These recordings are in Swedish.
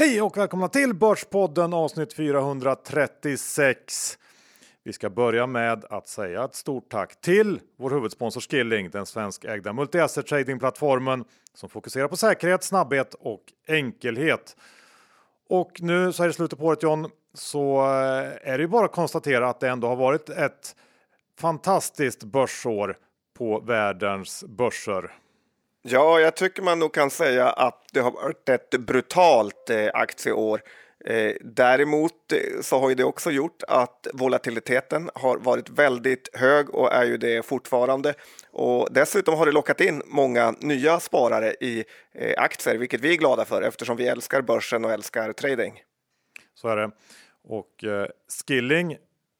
Hej och välkomna till Börspodden avsnitt 436. Vi ska börja med att säga ett stort tack till vår huvudsponsor Skilling, den svenskägda multi-asset tradingplattformen som fokuserar på säkerhet, snabbhet och enkelhet. Och nu så är det slutet på året John, så eh, är det ju bara att konstatera att det ändå har varit ett fantastiskt börsår på världens börser. Ja, jag tycker man nog kan säga att det har varit ett brutalt eh, aktieår. Eh, däremot eh, så har ju det också gjort att volatiliteten har varit väldigt hög och är ju det fortfarande. Och dessutom har det lockat in många nya sparare i eh, aktier, vilket vi är glada för eftersom vi älskar börsen och älskar trading. Så är det. Och eh, Skilling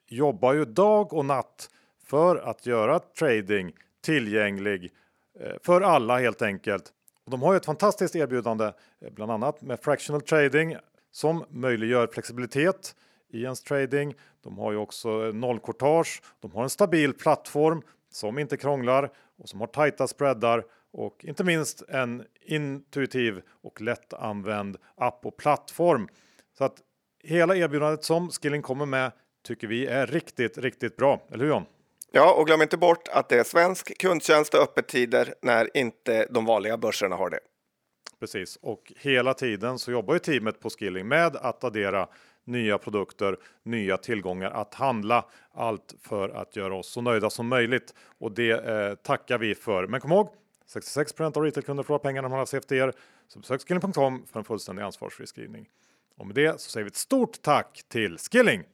jobbar ju dag och natt för att göra trading tillgänglig Eh, för alla helt enkelt. Och de har ju ett fantastiskt erbjudande, eh, bland annat med fractional trading som möjliggör flexibilitet i ens trading. De har ju också eh, nollkortage. De har en stabil plattform som inte krånglar och som har tajta spreadar och inte minst en intuitiv och lättanvänd app och plattform. Så att hela erbjudandet som Skilling kommer med tycker vi är riktigt, riktigt bra. Eller hur John? Ja, och glöm inte bort att det är svensk kundtjänst och öppettider när inte de vanliga börserna har det. Precis, och hela tiden så jobbar ju teamet på Skilling med att addera nya produkter, nya tillgångar att handla. Allt för att göra oss så nöjda som möjligt och det eh, tackar vi för. Men kom ihåg 66% av retailkunder förlorar pengar när man har CFDR. Så besök skilling.com för en fullständig ansvarsfri skrivning. Och med det så säger vi ett stort tack till Skilling.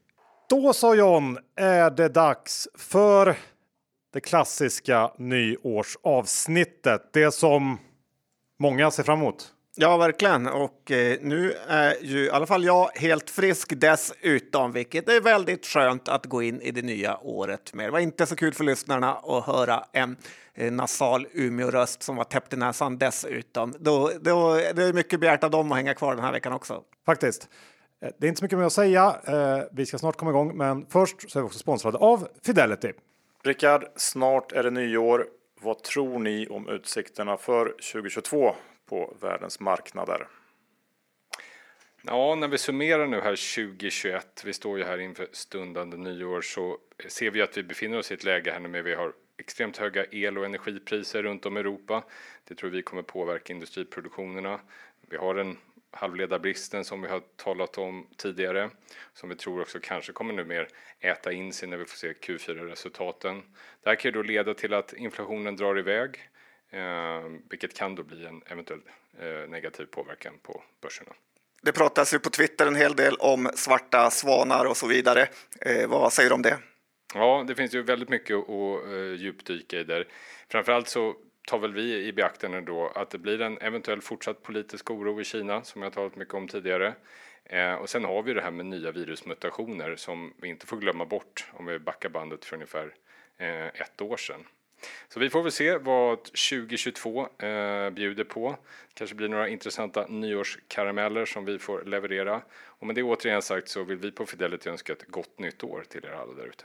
Då sa John är det dags för det klassiska nyårsavsnittet. Det som många ser fram emot. Ja, verkligen. Och eh, nu är ju i alla fall jag helt frisk dessutom, vilket är väldigt skönt att gå in i det nya året med. Det var inte så kul för lyssnarna att höra en eh, nasal Umeå-röst som var täppt i näsan dessutom. Då, då, det är mycket begärt av dem att hänga kvar den här veckan också. Faktiskt. Eh, Det är inte så mycket mer att säga. Eh, Vi ska snart komma igång, men först så är vi också sponsrade av Fidelity. Rickard, snart är det nyår. Vad tror ni om utsikterna för 2022 på världens marknader? Ja, när vi summerar nu här 2021, vi står ju här inför stundande nyår, så ser vi att vi befinner oss i ett läge här nu med vi har extremt höga el och energipriser runt om i Europa. Det tror vi kommer påverka industriproduktionerna. Vi har en halvledarbristen som vi har talat om tidigare, som vi tror också kanske kommer nu mer äta in sig när vi får se Q4-resultaten. Det här kan ju då leda till att inflationen drar iväg, eh, vilket kan då bli en eventuell eh, negativ påverkan på börserna. Det pratas ju på Twitter en hel del om svarta svanar och så vidare. Eh, vad säger du om det? Ja, det finns ju väldigt mycket att uh, djupdyka i där. Framförallt så tar väl vi i beaktande då att det blir en eventuell fortsatt politisk oro i Kina som jag talat mycket om tidigare. Eh, och sen har vi det här med nya virusmutationer som vi inte får glömma bort om vi backar bandet för ungefär eh, ett år sedan. Så vi får väl se vad 2022 eh, bjuder på. Kanske blir några intressanta nyårskarameller som vi får leverera. Och med det återigen sagt så vill vi på Fidelity önska ett gott nytt år till er alla där ute.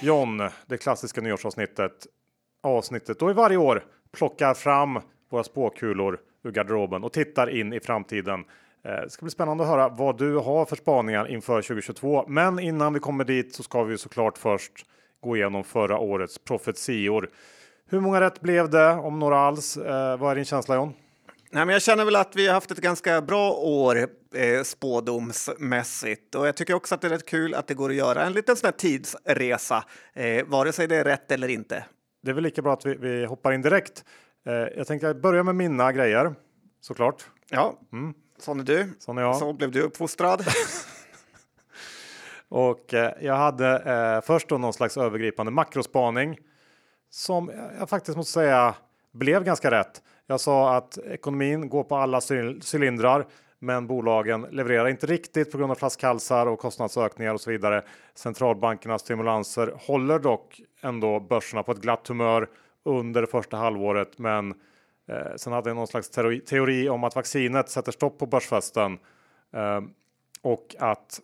John, det klassiska nyårsavsnittet. Avsnittet då vi varje år plockar fram våra spåkulor ur garderoben och tittar in i framtiden. Eh, det ska bli spännande att höra vad du har för spaningar inför 2022. Men innan vi kommer dit så ska vi såklart först gå igenom förra årets profetior. Hur många rätt blev det, om några alls? Eh, vad är din känsla John? Nej, men jag känner väl att vi har haft ett ganska bra år eh, spådomsmässigt och jag tycker också att det är rätt kul att det går att göra en liten sån tidsresa, eh, vare sig det är rätt eller inte. Det är väl lika bra att vi, vi hoppar in direkt. Eh, jag tänkte börja med mina grejer såklart. Ja, sån är du. Sån är jag. Så blev du uppfostrad. Och eh, jag hade eh, först då någon slags övergripande makrospaning som jag faktiskt måste säga blev ganska rätt. Jag sa att ekonomin går på alla cylindrar. Men bolagen levererar inte riktigt på grund av flaskhalsar och kostnadsökningar och så vidare. Centralbankernas stimulanser håller dock ändå börserna på ett glatt humör under det första halvåret. Men eh, sen hade jag någon slags teori, teori om att vaccinet sätter stopp på börsfesten eh, och att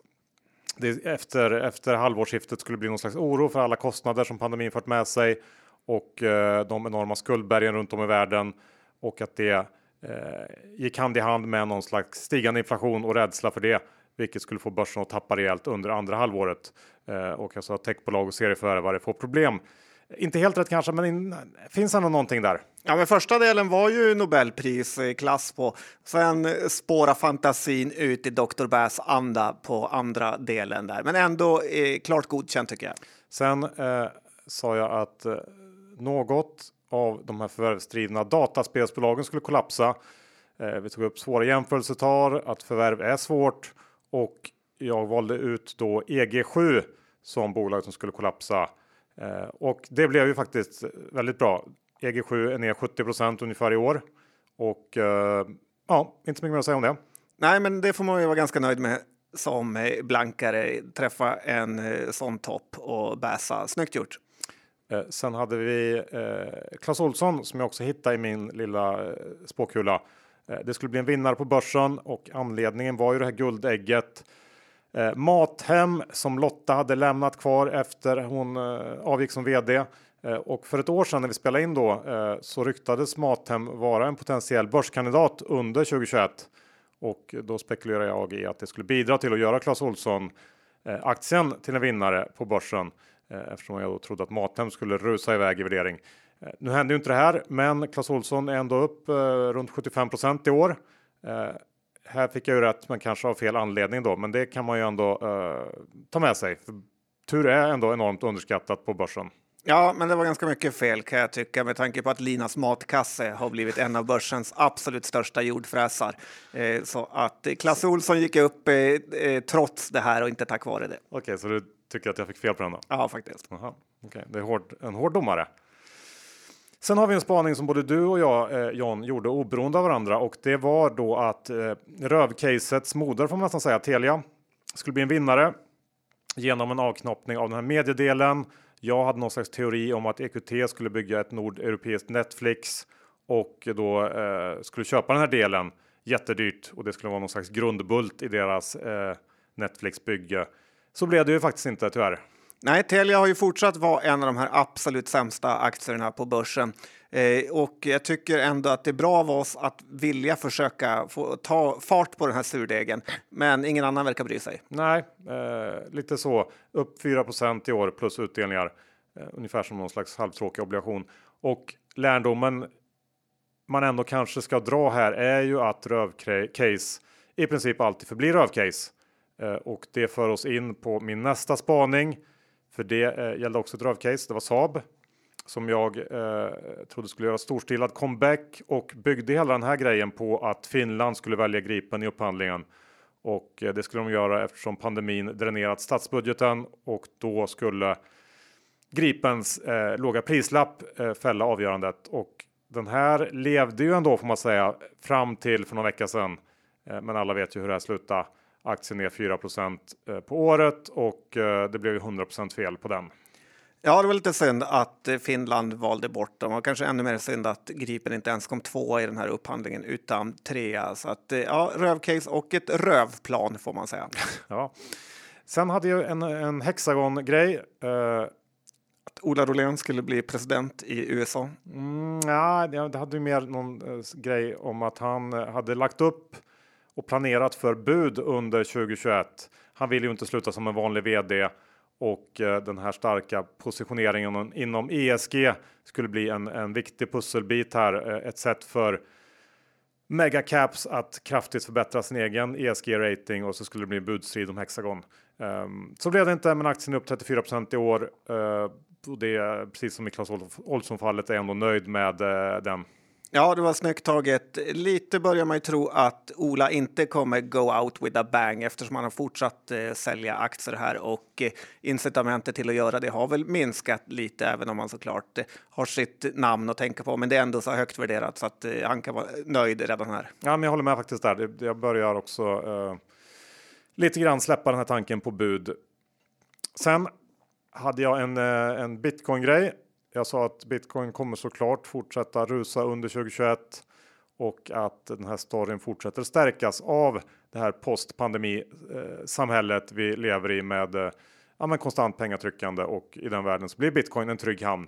det efter, efter halvårsskiftet skulle bli någon slags oro för alla kostnader som pandemin fört med sig och eh, de enorma skuldbergen runt om i världen och att det eh, gick hand i hand med någon slags stigande inflation och rädsla för det, vilket skulle få börsen att tappa rejält under andra halvåret. Eh, och alltså att techbolag och serieförvärvare får problem. Inte helt rätt kanske, men in, finns ändå någonting där. Ja, men första delen var ju Nobelprisklass på. Sen spåra fantasin ut i Dr. Bass anda på andra delen där, men ändå eh, klart godkänt tycker jag. Sen eh, sa jag att eh, något av de här förvärvsdrivna dataspelsbolagen skulle kollapsa. Eh, vi tog upp svåra jämförelsetal, att förvärv är svårt och jag valde ut då EG7 som bolag som skulle kollapsa. Eh, och det blev ju faktiskt väldigt bra. EG7 är ner 70% ungefär i år och eh, ja, inte så mycket mer att säga om det. Nej, men det får man ju vara ganska nöjd med som blankare. Träffa en eh, sån topp och bäsa. Snyggt gjort! Eh, sen hade vi eh, Clas Olsson som jag också hittade i min lilla eh, spåkula. Eh, det skulle bli en vinnare på börsen och anledningen var ju det här guldägget. Eh, Mathem som Lotta hade lämnat kvar efter hon eh, avgick som vd. Eh, och för ett år sedan när vi spelade in då eh, så ryktades Mathem vara en potentiell börskandidat under 2021. Och då spekulerar jag i att det skulle bidra till att göra Clas Olsson eh, aktien till en vinnare på börsen. Eh, eftersom jag då trodde att Mathem skulle rusa iväg i värdering. Eh, nu hände ju inte det här, men Clas Olsson är ändå upp eh, runt 75% i år. Här fick jag ju rätt, men kanske av fel anledning då, men det kan man ju ändå ta med sig. För tur är ändå enormt underskattat på börsen. Ja, men det var ganska mycket fel kan jag tycka med tanke på att Linas matkasse har blivit en av börsens absolut största jordfräsar. så att Clas Olsson gick upp trots det här och inte tack vare det. Okej, okay, så du tycker att jag fick fel på den då? Ja, faktiskt. Aha, okay. Det är hård, en hård domare. Sen har vi en spaning som både du och jag, eh, John, gjorde oberoende av varandra och det var då att eh, rövcasets moder, får man nästan säga, Telia, skulle bli en vinnare genom en avknoppning av den här mediedelen. Jag hade någon slags teori om att EQT skulle bygga ett nordeuropeiskt Netflix och då eh, skulle köpa den här delen jättedyrt och det skulle vara någon slags grundbult i deras eh, Netflix bygge. Så blev det ju faktiskt inte tyvärr. Nej, Telia har ju fortsatt vara en av de här absolut sämsta aktierna på börsen. Eh, och jag tycker ändå att det är bra av oss att vilja försöka få ta fart på den här surdegen. Men ingen annan verkar bry sig. Nej, eh, lite så. Upp 4% i år plus utdelningar. Eh, ungefär som någon slags halvtråkig obligation. Och lärdomen man ändå kanske ska dra här är ju att rövcase i princip alltid förblir rövcase. Eh, och det för oss in på min nästa spaning. För det eh, gällde också ett rövcase. Det var Saab som jag eh, trodde skulle göra storstilad comeback och byggde hela den här grejen på att Finland skulle välja Gripen i upphandlingen. Och eh, det skulle de göra eftersom pandemin dränerat statsbudgeten och då skulle Gripens eh, låga prislapp eh, fälla avgörandet. Och den här levde ju ändå får man säga fram till för några vecka sedan. Eh, men alla vet ju hur det här slutade. Aktien ner 4 eh, på året och eh, det blev ju 100 fel på den. Ja, det var lite synd att eh, Finland valde bort dem och kanske ännu mer synd att Gripen inte ens kom två i den här upphandlingen utan trea. Så att ja, rövcase och ett rövplan får man säga. ja. Sen hade jag en, en Hexagon-grej. Uh, att Ola Rolén skulle bli president i USA? Mm, ja, det hade ju mer någon uh, grej om att han uh, hade lagt upp och planerat för bud under 2021. Han vill ju inte sluta som en vanlig vd och eh, den här starka positioneringen inom ESG skulle bli en, en viktig pusselbit här. Eh, ett sätt för megacaps att kraftigt förbättra sin egen ESG rating och så skulle det bli en budstrid om Hexagon. Ehm, så blev det inte, men aktien är upp 34 i år. Eh, och det är precis som i Clas Ohlson fallet är ändå nöjd med den. Ja, det var snyggt taget. Lite börjar man ju tro att Ola inte kommer go out with a bang eftersom han har fortsatt eh, sälja aktier här och eh, incitamentet till att göra det har väl minskat lite, även om han såklart eh, har sitt namn att tänka på. Men det är ändå så högt värderat så att eh, han kan vara nöjd redan här. Ja, men jag håller med faktiskt där. Jag börjar också eh, lite grann släppa den här tanken på bud. Sen hade jag en, eh, en bitcoin-grej. Jag sa att bitcoin kommer såklart fortsätta rusa under 2021 och att den här storyn fortsätter stärkas av det här postpandemi eh, samhället vi lever i med eh, ja, men konstant pengatryckande och i den världen så blir bitcoin en trygg hamn.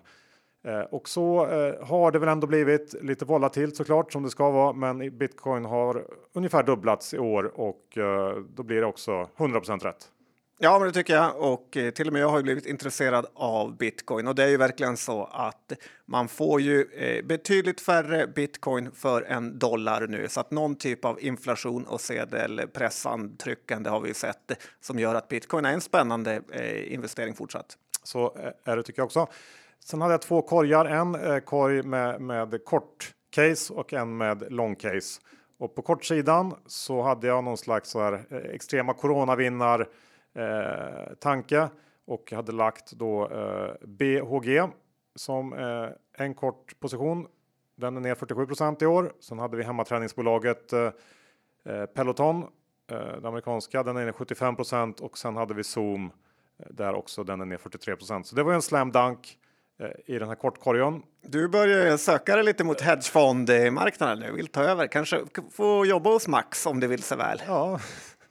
Eh, och så eh, har det väl ändå blivit lite volatilt såklart som det ska vara, men bitcoin har ungefär dubblats i år och eh, då blir det också 100% rätt. Ja, men det tycker jag. Och eh, till och med jag har ju blivit intresserad av bitcoin. Och det är ju verkligen så att man får ju eh, betydligt färre bitcoin för en dollar nu. Så att någon typ av inflation och sedelpressantryckande har vi sett som gör att bitcoin är en spännande eh, investering fortsatt. Så eh, är det tycker jag också. Sen hade jag två korgar, en eh, korg med, med kort case och en med lång case. Och på kortsidan så hade jag någon slags så här, eh, extrema coronavinnar eh, tanke och hade lagt då eh, BHG som eh, en kort position. Den är ner 47% i år. Sen hade vi hemmaträningsbolaget eh, eh, Peloton, eh, det amerikanska, den är ner 75% och sen hade vi Zoom där också, den är ner 43% Så det var ju en slam dunk i den här kortkorgen. Du börjar söka dig lite mot hedgefondmarknaden nu, vill ta över. Kanske få jobba hos Max om det vill sig väl. Ja,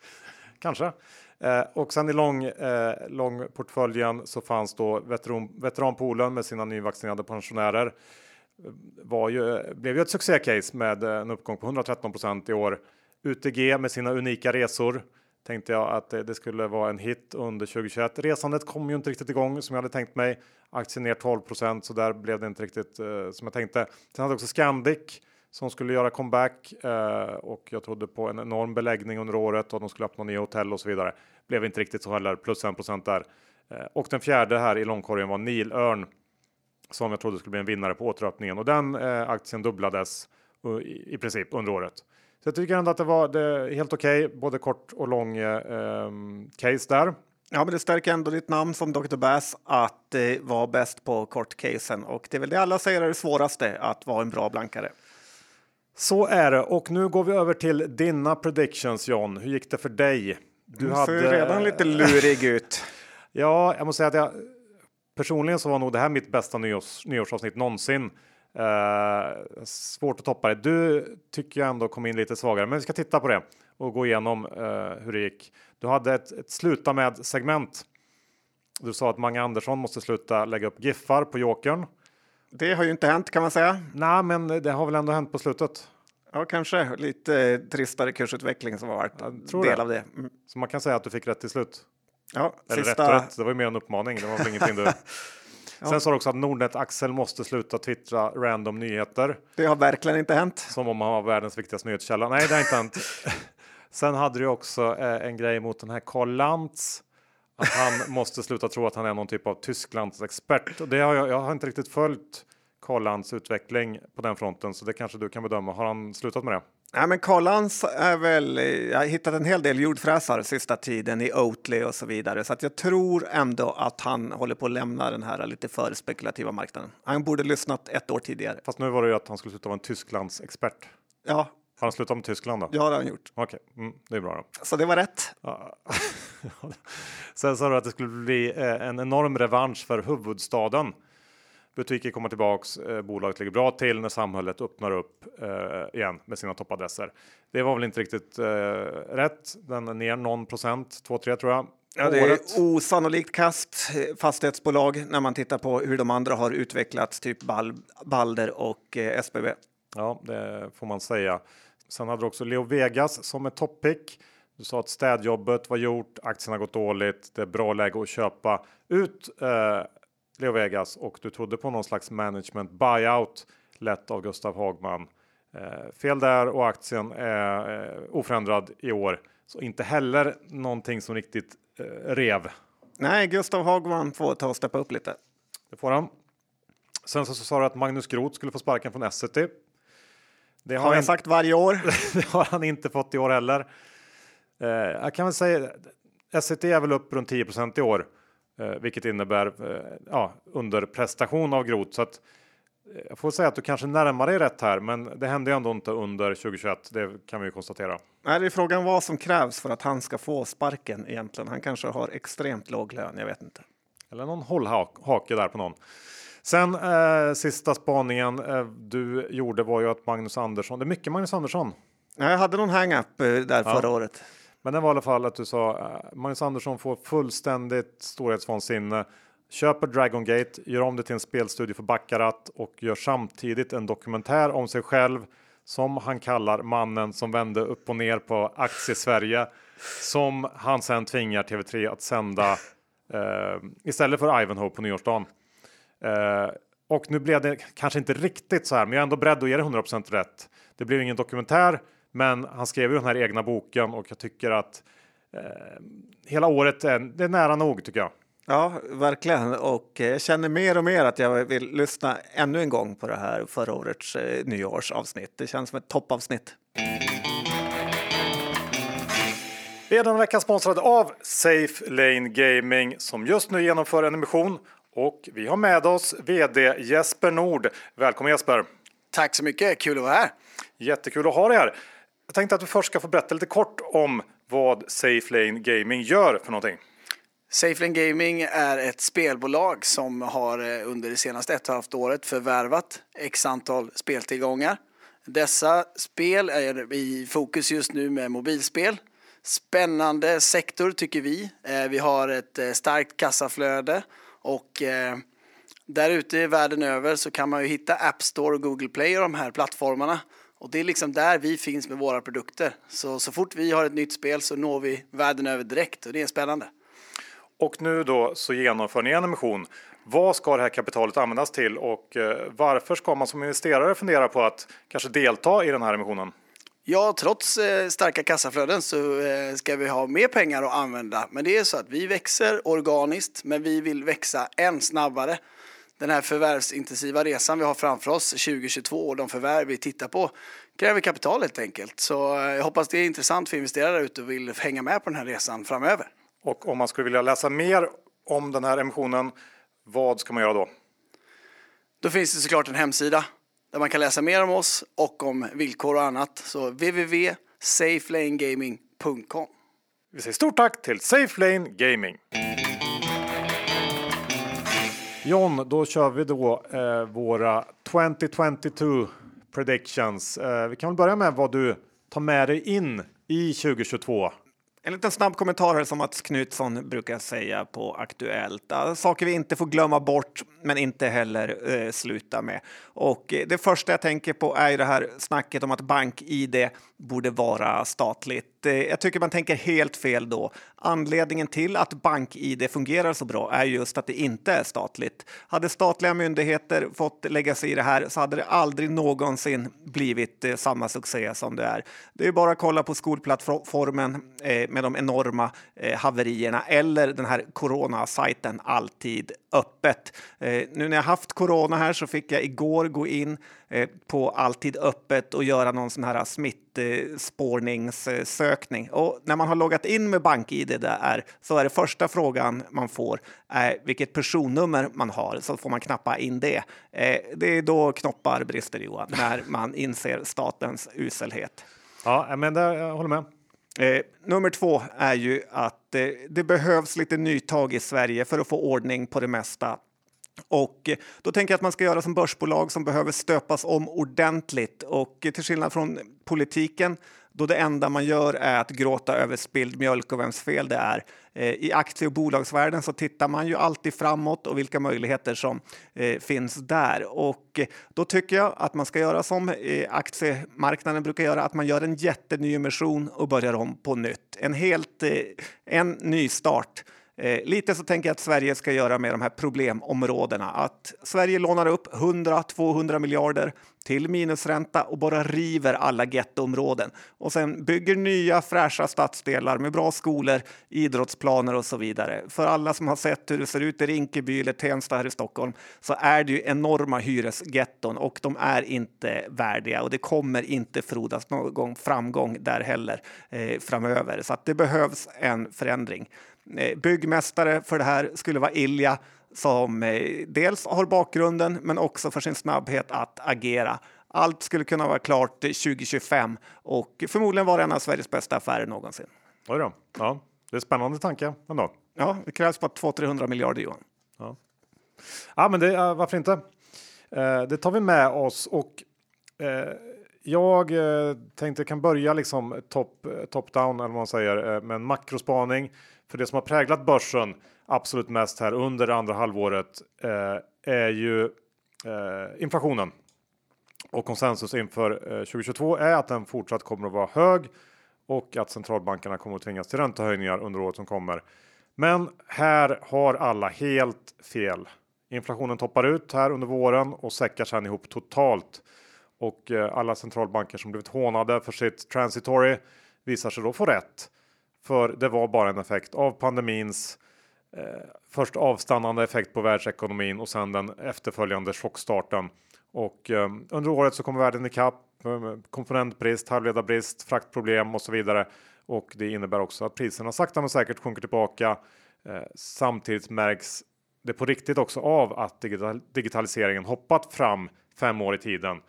kanske. Eh, och sen i lång, eh, långportföljen så fanns då veteran, veteranpoolen med sina nyvaccinerade pensionärer. Eh, var ju, blev ju ett succécase med eh, en uppgång på 113 procent i år. UTG med sina unika resor tänkte jag att det, skulle vara en hit under 2021. Resandet kom ju inte riktigt igång som jag hade tänkt mig. Aktien ner 12 procent så där blev det inte riktigt eh, som jag tänkte. Sen hade också Scandic som skulle göra comeback eh, och jag trodde på en enorm beläggning under året och de skulle öppna nya hotell och så vidare. Blev inte riktigt så heller, plus 1 där. Eh, och den fjärde här i långkorgen var Nilörn som jag trodde skulle bli en vinnare på återöppningen och den eh, aktien dubblades uh, i, i princip under året. Så jag tycker ändå att det var det, helt okej, både kort och lång eh, ehm, case där. Ja, men det stärker ändå ditt namn som Dr. Bass att eh, vara bäst på kortcasen. Och det är väl det alla säger är det svåraste, att vara en bra blankare. Så är det och nu går vi över till dina predictions John. Hur gick det för dig? Du ser ju redan lite lurig ut. Ja, jag måste säga att jag personligen så var nog det här mitt bästa nyårs, nyårsavsnitt någonsin. Eh, svårt att toppa det. Du tycker jag ändå kom in lite svagare, men vi ska titta på det och gå igenom eh, hur det gick. Du hade ett, ett sluta med segment. Du sa att Mange Andersson måste sluta lägga upp giffar på Jokern. Det har ju inte hänt kan man säga. Nej, men det har väl ändå hänt på slutet. Ja, kanske lite tristare kursutveckling som har varit Jag tror del det. av det. Mm. Så man kan säga att du fick rätt till slut. Ja, Eller sista... rätt, rätt. Det var ju mer en uppmaning. Det var väl ingenting du. Sen sa du också att Nordnet Axel måste sluta twittra random nyheter Det har verkligen inte hänt. som om han var världens viktigaste nyhetskälla. Nej, det har inte hänt. Sen hade du också eh, en grej mot den här Karl Lantz. Att han måste sluta tro att han är någon typ av Tysklands expert. Och det har jag, jag har inte riktigt följt Karl Lantz utveckling på den fronten, så det kanske du kan bedöma. Har han slutat med det? Nej, men Karlans är väl, jag har hittat en hel del jordfräsar sista tiden i Oatly och så vidare. Så att jag tror ändå att han håller på att lämna den här lite för spekulativa marknaden. Han borde lyssnat ett år tidigare. Fast nu var det ju att han skulle sluta vara en Tysklands expert. Ja, Har han slutat med Tyskland då? det har han gjort. Okej, mm, det är bra då. Så det var rätt. Ja. Sen sa du att det skulle bli eh, en enorm revansch för huvudstaden. Butiker kommer tillbaks, eh, bolaget ligger bra till när samhället öppnar upp eh, igen med sina toppadresser. Det var väl inte riktigt rätt. Den är ner någon procent, 2-3 tror jag. Ja, det är osannolikt kast fastighetsbolag när man tittar på hur de andra har utvecklats, typ Bal Balder och SBB. Ja, det får man säga. Sen hade du också Leo Vegas som är toppick. Du sa att städjobbet var gjort, aktien har gått dåligt, det är bra läge att köpa ut eh, Leo Vegas och du trodde på någon slags management buyout lett av Gustav Hagman. Eh, fel där och aktien är eh, oförändrad i år. Så inte heller någonting som riktigt eh, rev. Nej, Gustav Hagman får ta och steppa upp lite. Det får han. Sen så, så sa du att Magnus Groth skulle få sparken från Essity. Det Har jag sagt varje år? det har han inte fått i år heller. Eh, jag kan väl säga SCT är väl upp runt 10% i år, eh, vilket innebär eh, ja, underprestation av Grot. Så att, eh, jag får säga att du kanske närmar dig rätt här, men det hände ju ändå inte under 2021. Det kan vi ju konstatera. Nej, det är frågan vad som krävs för att han ska få sparken egentligen. Han kanske har extremt låg lön, jag vet inte. Eller någon hållhake där på någon. Sen eh, sista spaningen eh, du gjorde var ju att Magnus Andersson, det är mycket Magnus Andersson. Jag hade någon hang-up eh, där Ja. förra året. Men det var i alla fall att du sa eh, Magnus Andersson får fullständigt storhetsvansinne. Köper Dragon Gate, gör om det till en spelstudio för Baccarat och gör samtidigt en dokumentär om sig själv som han kallar mannen som vände upp och ner på aktiesverige som han sen tvingar TV3 att sända eh, istället för Ivanhoe på nyårsdagen. Eh, och nu blev det kanske inte riktigt så här, men jag är ändå beredd att ge det 100% rätt. Det blir ingen dokumentär, men han skrev ju den här egna boken och jag tycker att eh, hela året är, det är nära nog tycker jag. Ja, verkligen. Och eh, jag känner mer och mer att jag vill lyssna ännu en gång på det här förra årets eh, nyårsavsnitt. Det känns som ett toppavsnitt. Vi är denna vecka sponsrade av Safe Lane Gaming som just nu genomför en emission och vi har med oss VD Jesper Nord. Välkommen Jesper! Tack så mycket, kul att vara här. Jättekul att ha dig här. Jag tänkte att du först ska få berätta lite kort om vad Safe Lane Gaming gör för någonting. Safelane Gaming är ett spelbolag som har eh, under det senaste ett och ett halvt året förvärvat x antal speltillgångar. Dessa spel är i fokus just nu med mobilspel. Spännande sektor tycker vi. Eh, Vi har ett eh, starkt kassaflöde och eh, där ute i världen över så kan man ju hitta App Store och Google Play och de här plattformarna. Och det är liksom där vi finns med våra produkter. Så, så fort vi har ett nytt spel så når vi världen över direkt och det är spännande. Och nu då så genomför ni en emission. Vad ska det här kapitalet användas till och eh, varför ska man som investerare fundera på att kanske delta i den här emissionen? Ja, trots eh, starka kassaflöden så eh, ska vi ha mer pengar att använda. Men det är så att vi växer organiskt, men vi vill växa än snabbare. Den här förvärvsintensiva resan vi har framför oss 2022 och de förvärv vi tittar på kräver kapital helt enkelt. Så eh, jag hoppas det är intressant för investerare ute och vill hänga med på den här resan framöver. Och om man skulle vilja läsa mer om den här emissionen, vad ska man göra då? Då finns det såklart en hemsida där man kan läsa mer om oss och om villkor och annat. Så www.safelanegaming.com Vi säger stort tack till Safe Lane Gaming. John, då kör vi då eh, våra 2022 predictions. Eh, vi kan väl börja med vad du tar med dig in i 2022. En liten snabb kommentar här som Mats Knutsson brukar säga på Aktuellt. Saker vi inte får glömma bort, men inte heller eh, sluta med. Och eh, det första jag tänker på är ju det här snacket om att bank-id borde vara statligt. Eh, jag tycker man tänker helt fel då. Anledningen till att bank-id fungerar så bra är just att det inte är statligt. Hade statliga myndigheter fått lägga sig i det här så hade det aldrig någonsin blivit eh, samma succé som det är. Det är bara att kolla på skolplattformen eh, med de enorma haverierna eller den här coronasajten Alltid öppet. Eh, nu när jag haft corona här så fick jag igår gå in eh, på Alltid öppet och göra någon sån här smittspårningssökning. Och när man har loggat in med BankID där så är det första frågan man får eh, vilket personnummer man har, så får man knappa in det. Eh, det är då knoppar brister Johan, när man inser statens uselhet. Ja, men där, jag håller med. Eh, nummer två är ju att eh, det behövs lite nytag i Sverige för att få ordning på det mesta. Och eh, då tänker jag att man ska göra som börsbolag som behöver stöpas om ordentligt. Och eh, till skillnad från politiken, då det enda man gör är att gråta över spilld mjölk och vems fel det är. Eh, I aktie och bolagsvärlden så tittar man ju alltid framåt och vilka möjligheter som eh, finns där. Och eh, då tycker jag att man ska göra som aktiemarknaden brukar göra, att man gör en jätteny emission och börjar om på nytt. En helt, en ny start. Eh, lite så tänker jag att Sverige ska göra med de här problemområdena. Att Sverige lånar upp 100-200 miljarder till minusränta och bara river alla gettoområden och sen bygger nya fräscha stadsdelar med bra skolor, idrottsplaner och så vidare. För alla som har sett hur det ser ut i Rinkeby eller Tensta här i Stockholm så är det ju enorma hyresgetton och de är inte värdiga och det kommer inte frodas någon framgång där heller eh, framöver. Så att det behövs en förändring. Eh, byggmästare för det här skulle vara Ilja som eh, dels har bakgrunden men också för sin snabbhet att agera. Allt skulle kunna vara klart 2025 och förmodligen vara en av Sveriges bästa affärer någonsin. Oj då. Ja, det är spännande tanke ändå. Ja, det krävs bara 200-300 miljarder Johan. Ja. ja, men det, varför inte? Eh, det tar vi med oss och eh, jag eh, tänkte kan börja liksom top, top down eller vad man säger eh, med en makrospaning. För det som har präglat börsen absolut mest här under det andra halvåret eh, är ju eh, inflationen. Och konsensus inför eh, 2022 är att den fortsatt kommer att vara hög och att centralbankerna kommer att tvingas till räntehöjningar under året som kommer. Men här har alla helt fel. Inflationen toppar ut här under våren och säckar sedan ihop totalt. Och eh, alla centralbanker som blivit hånade för sitt transitory visar sig då få rätt. För det var bara en effekt av pandemins eh, först avstannande effekt på världsekonomin och sen den efterföljande chockstarten. Och eh, under året så kommer världen ikapp eh, komponentbrist, halvledarbrist, fraktproblem och så vidare. Och det innebär också att priserna sakta men säkert sjunker tillbaka. Eh, samtidigt märks det på riktigt också av att digital digitaliseringen hoppat fram fem år i tiden.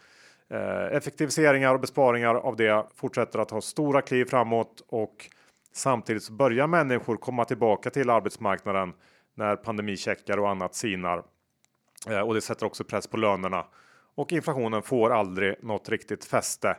Eh, effektiviseringar och besparingar av det fortsätter att ha stora kliv framåt och Samtidigt så börjar människor komma tillbaka till arbetsmarknaden när pandemicheckar och annat sinar. Eh, och det sätter också press på lönerna. Och inflationen får aldrig något riktigt fäste.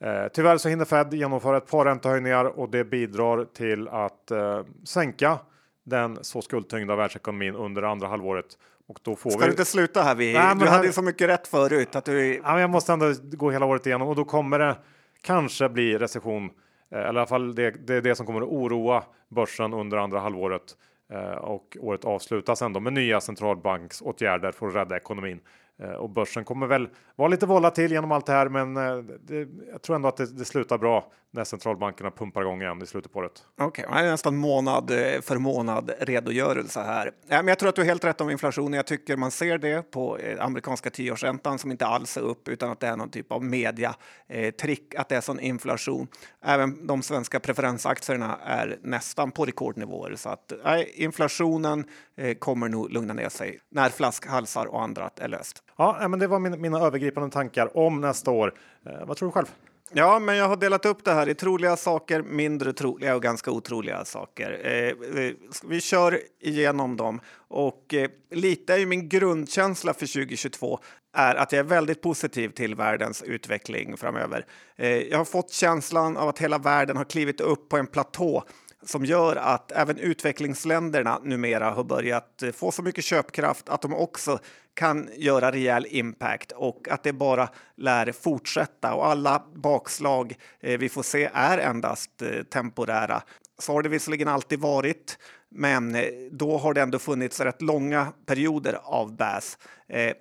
Eh, tyvärr så hinner Fed genomföra ett par räntehöjningar och det bidrar till att eh, sänka den så skuldtyngda världsekonomin under andra halvåret. Och då får Ska vi... du inte sluta här? Vi... Nej, du hade ju så mycket rätt förut. Att du... ja, jag måste ändå gå hela året igenom och då kommer det kanske bli recession Eh, eller i alla fall det, det är det som kommer att oroa börsen under andra halvåret eh, och året avslutas ändå med nya centralbanksåtgärder för att rädda ekonomin. Eh, och börsen kommer väl vara lite volatil genom allt det här, men det, jag tror ändå att det, det slutar bra när centralbankerna pumpar igång igen i slutet på året. Okej, okay, nästan månad eh, för månad redogörelse här. Ja, men jag tror att du har helt rätt om inflationen. Jag tycker man ser det på eh, amerikanska tioårsräntan som inte alls är upp utan att det är någon typ av media eh, trick att det är sån inflation. Även de svenska preferensaktierna är nästan på rekordnivåer så att nej, inflationen eh, kommer nog lugna ner sig när flaskhalsar och annat är löst. Ja, men det var min, mina övergripande tankar om nästa år. Eh, vad tror du själv? Ja, men jag har delat upp det här i troliga saker, mindre troliga och ganska otroliga saker. Eh, eh vi kör igenom dem och eh, lite är ju min grundkänsla för 2022 är att jag är väldigt positiv till världens utveckling framöver. Eh, jag har fått känslan av att hela världen har klivit upp på en platå som gör att även utvecklingsländerna numera har börjat eh, få så mycket köpkraft att de också kan göra rejäl impact och att det bara lär fortsätta och alla bakslag eh, vi får se är endast eh, temporära. Så har det visserligen alltid varit, men då har det ändå funnits rätt långa perioder av bäs.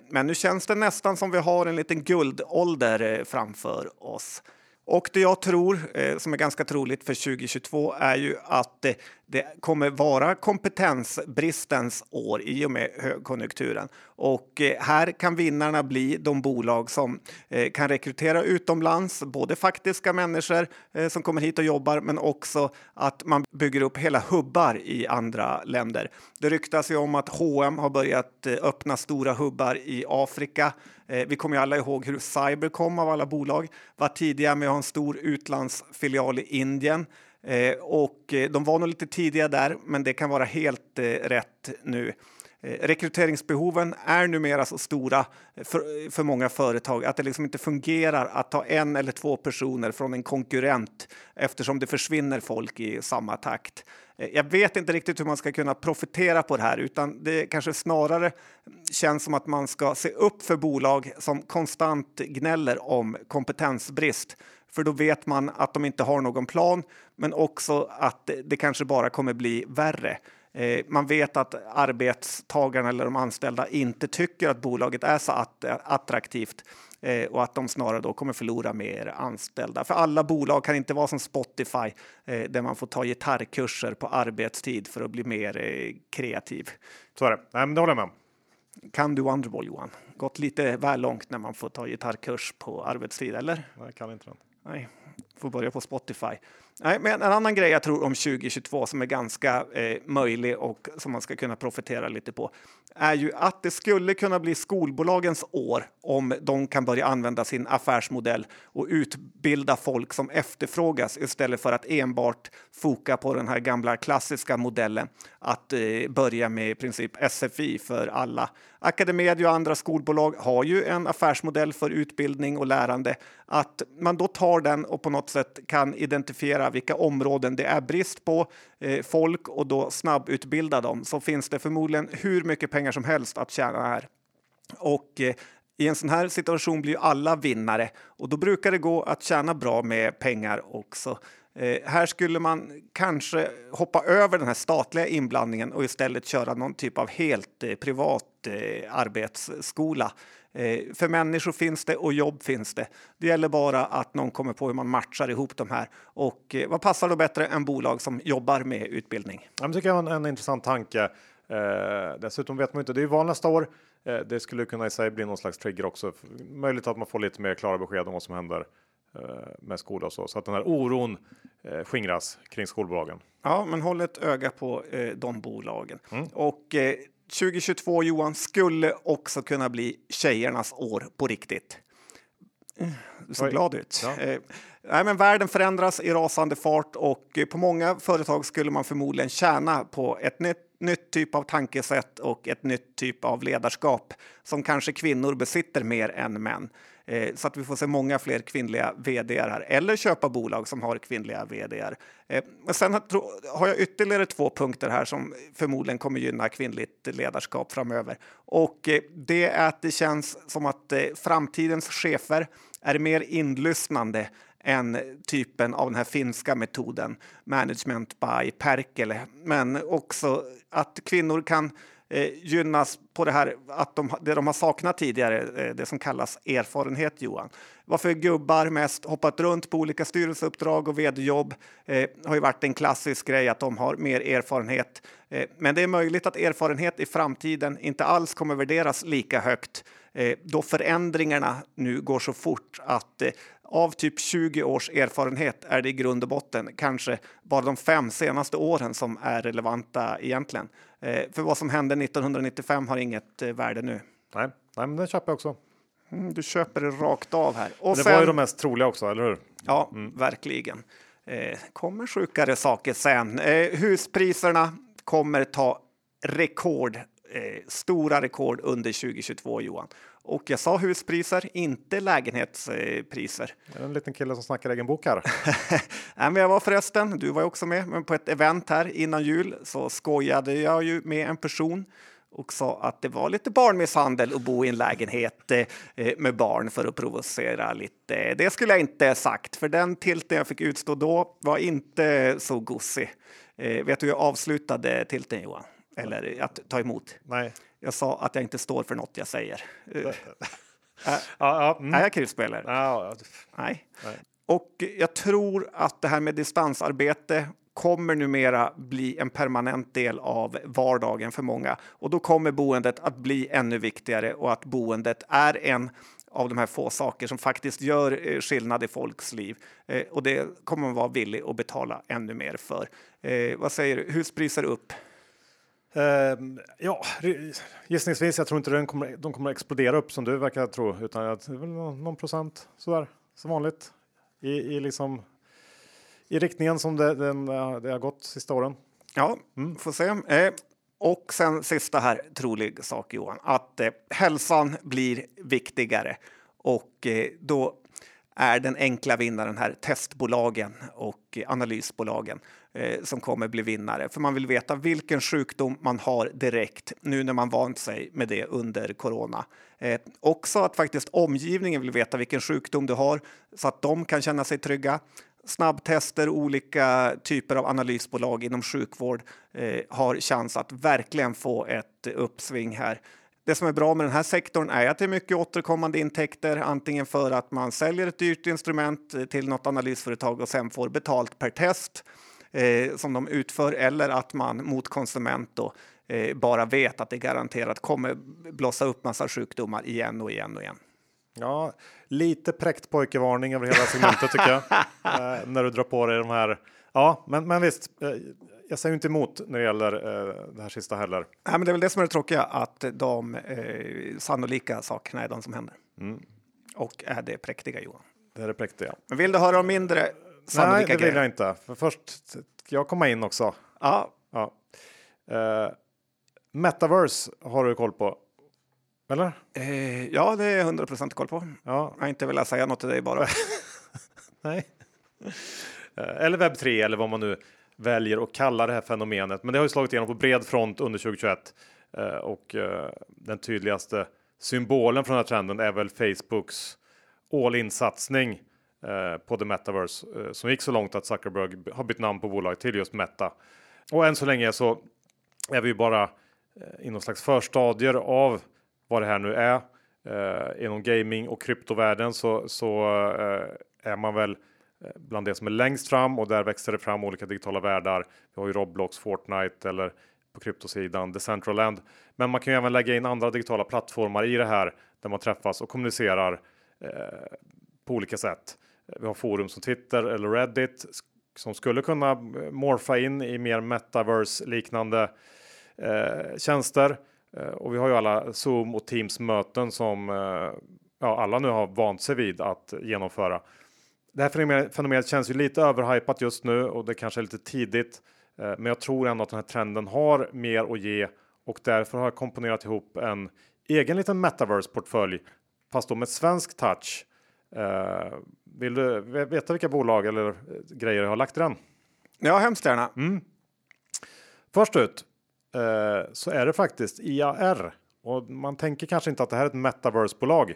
Men nu känns det nästan som vi har en liten guldålder framför oss. Och det jag tror, eh, som är ganska troligt för 2022, är ju att eh, det kommer vara kompetensbristens år i och med högkonjunkturen. Och eh, här kan vinnarna bli de bolag som eh, kan rekrytera utomlands, både faktiska människor eh, som kommer hit och jobbar, men också att man bygger upp hela hubbar i andra länder. Det ryktas ju om att H&M har börjat öppna stora hubbar i Afrika. Vi kommer ju alla ihåg hur Cybercom av alla bolag var tidiga med att ha en stor utlandsfilial i Indien. Eh, och eh, de var nog lite tidiga där, men det kan vara helt eh, rätt nu. Eh, rekryteringsbehoven är numera så stora eh, för, eh, för många företag att det liksom inte fungerar att ta en eller två personer från en konkurrent eftersom det försvinner folk i samma takt. Jag vet inte riktigt hur man ska kunna profitera på det här utan det kanske snarare känns som att man ska se upp för bolag som konstant gnäller om kompetensbrist för då vet man att de inte har någon plan, men också att det kanske bara kommer bli värre. Eh, man vet att arbetstagarna eller de anställda inte tycker att bolaget är så att, attraktivt eh, och att de snarare då kommer förlora mer anställda. För alla bolag kan inte vara som Spotify eh, där man får ta gitarrkurser på arbetstid för att bli mer kreativ. Så är det. Nej, men det håller jag med om. Kan du Wonderball Johan? Gått lite väl långt när man får ta gitarrkurs på arbetstid, eller? Nej, jag kan inte den. Nej, får börja på Spotify. Nej, men en annan grej jag tror om 2022 som är ganska eh, möjlig och som man ska kunna profitera lite på är ju att det skulle kunna bli skolbolagens år om de kan börja använda sin affärsmodell och utbilda folk som efterfrågas istället för att enbart foka på den här gamla klassiska modellen att eh, börja med i princip SFI för alla. Academedia och andra skolbolag har ju en affärsmodell för utbildning och lärande. Att man då tar den och på något sätt kan identifiera vilka områden det är brist på eh, folk och då snabbutbilda dem så finns det förmodligen hur mycket pengar som helst att tjäna här. Och eh, i en sån här situation blir alla vinnare och då brukar det gå att tjäna bra med pengar också. Eh, här skulle man kanske hoppa över den här statliga inblandningen och istället köra någon typ av helt eh, privat eh, arbetsskola. Eh, för människor finns det och jobb finns det. Det gäller bara att någon kommer på hur man matchar ihop de här. Och eh, vad passar då bättre än bolag som jobbar med utbildning? Jag tycker jag är en, en intressant tanke. Eh, dessutom vet man inte, det är val nästa år. Eh, det skulle kunna i sig bli någon slags trigger också. Möjligt att man får lite mer klara besked om vad som händer med skola och så, så att den här oron eh, skingras kring skolbolagen. Ja, men håll ett öga på eh, de bolagen. Mm. Och eh, 2022 Johan skulle också kunna bli tjejernas år på riktigt. Du ser Oj. glad ut. Ja. Eh, nej, men världen förändras i rasande fart och eh, på många företag skulle man förmodligen tjäna på ett nytt nytt typ av tankesätt och ett nytt typ av ledarskap som kanske kvinnor besitter mer än män. Eh, så att vi får se många fler kvinnliga vd här eller köpa bolag som har kvinnliga vd. Eh, men sen har jag ytterligare två punkter här som förmodligen kommer gynna kvinnligt ledarskap framöver. Och eh, det är att det känns som att eh, framtidens chefer är mer inlyssnande än typen av den här finska metoden, management by Perkele. Men också att kvinnor kan eh, gynnas på det här att de, det de har saknat tidigare, eh, det som kallas erfarenhet, Johan. Varför gubbar mest hoppat runt på olika styrelseuppdrag och vd-jobb eh, har ju varit en klassisk grej att de har mer erfarenhet. Eh, men det är möjligt att erfarenhet i framtiden inte alls kommer värderas lika högt då förändringarna nu går så fort att eh, av typ 20 års erfarenhet är det i grund och botten kanske bara de fem senaste åren som är relevanta egentligen. Eh, för vad som hände 1995 har inget eh, värde nu. Nej, nej men det köper jag också. Mm, du köper det rakt av här. Och det sen, var ju de mest troliga också, eller hur? Ja, mm. verkligen. Eh, kommer sjukare saker sen. Eh, huspriserna kommer ta rekord, eh, stora rekord under 2022, Johan. Och jag sa huspriser, inte lägenhetspriser. En liten kille som snackar egen bok här. Nej, men jag var förresten, du var ju också med, men på ett event här innan jul så skojade jag ju med en person och sa att det var lite barnmisshandel att bo i en lägenhet eh, med barn för att provocera lite. Det skulle jag inte sagt, för den tilten jag fick utstå då var inte så gosig. Eh, vet du hur jag avslutade tilten, Johan? Eller att ta emot? Nej. Jag sa att jag inte står för något jag säger. Äh, ja, ja, mm. Är jag killspelare? Ja, Nej. Nej. Och jag tror att det här med distansarbete kommer numera bli en permanent del av vardagen för många. Och då kommer boendet att bli ännu viktigare och att boendet är en av de här få saker som faktiskt gör eh, skillnad i folks liv. Eh, och det kommer man vara villig att betala ännu mer för. Eh, vad säger du? Huspriser upp? Uh, ja, gissningsvis. Jag tror inte den kommer, de kommer explodera upp som du verkar tro, utan att någon procent sådär som vanligt i, i liksom i riktningen som det, den, det har gått sista åren. Ja, mm. får se. Eh, och sen sista här, trolig sak Johan, att eh, hälsan blir viktigare och eh, då är den enkla vinnaren här testbolagen och analysbolagen eh, som kommer bli vinnare. För man vill veta vilken sjukdom man har direkt nu när man vant sig med det under corona. Eh, också att faktiskt omgivningen vill veta vilken sjukdom du har så att de kan känna sig trygga snabbtester, olika typer av analysbolag inom sjukvård eh, har chans att verkligen få ett uppsving här. Det som är bra med den här sektorn är att det är mycket återkommande intäkter, antingen för att man säljer ett dyrt instrument eh, till något analysföretag och sen får betalt per test eh, som de utför eller att man mot konsument då, eh, bara vet att det garanterat kommer blossa upp massa sjukdomar igen och igen och igen. Ja, lite präkt pojkevarning över hela segmentet tycker jag. eh, när du drar på dig de här. Ja, men, men visst, eh, jag säger inte emot när det gäller eh, det här sista heller. Nej, men det är väl det som är det tråkiga, att de eh, sannolika sakerna är de som händer. Mm. Och är det präktiga Johan. Det är det präktiga. Men vill du höra om mindre Nej, det vill grejer? jag inte. För först ska jag komma in också. Ja, Ja. Eh, Metaverse har du koll på? Eller? eh, ja, det är 100 procent koll på. Ja, Jag har inte velat säga något till dig bara. nej. Eh, eller webb 3 eller vad man nu väljer att kalla det här fenomenet. Men det har ju slagit igenom på bred front under 2021 eh, och den tydligaste symbolen för den här trenden är väl Facebooks all in satsning Eh, på the metaverse eh, som gick så långt att Zuckerberg har bytt namn på bolaget till just Meta. Och än så länge så är vi ju bara eh, i någon slags förstadier av vad det här nu är. Eh, inom gaming och kryptovärlden så, så eh, är man väl bland det som är längst fram och där växer det fram olika digitala världar. Vi har ju Roblox, Fortnite eller på kryptosidan Decentraland. Men man kan ju även lägga in andra digitala plattformar i det här där man träffas och kommunicerar eh, på olika sätt. Vi har forum som Twitter eller Reddit som skulle kunna morfa in i mer metaverse liknande eh, tjänster. Eh, och vi har ju alla Zoom och Teams möten som eh, ja, alla nu har vant sig vid att genomföra. Det här fenomenet, fenomenet känns ju lite överhypat just nu och det kanske är lite tidigt. Eh, men jag tror ändå att den här trenden har mer att ge och därför har jag komponerat ihop en egen liten metaverse portfölj fast då med svensk touch. Eh, vill du veta vilka bolag eller eh, grejer jag har lagt i den? Ja, hemskt gärna. Först ut eh, så är det faktiskt IAR och man tänker kanske inte att det här är ett metaverse-bolag.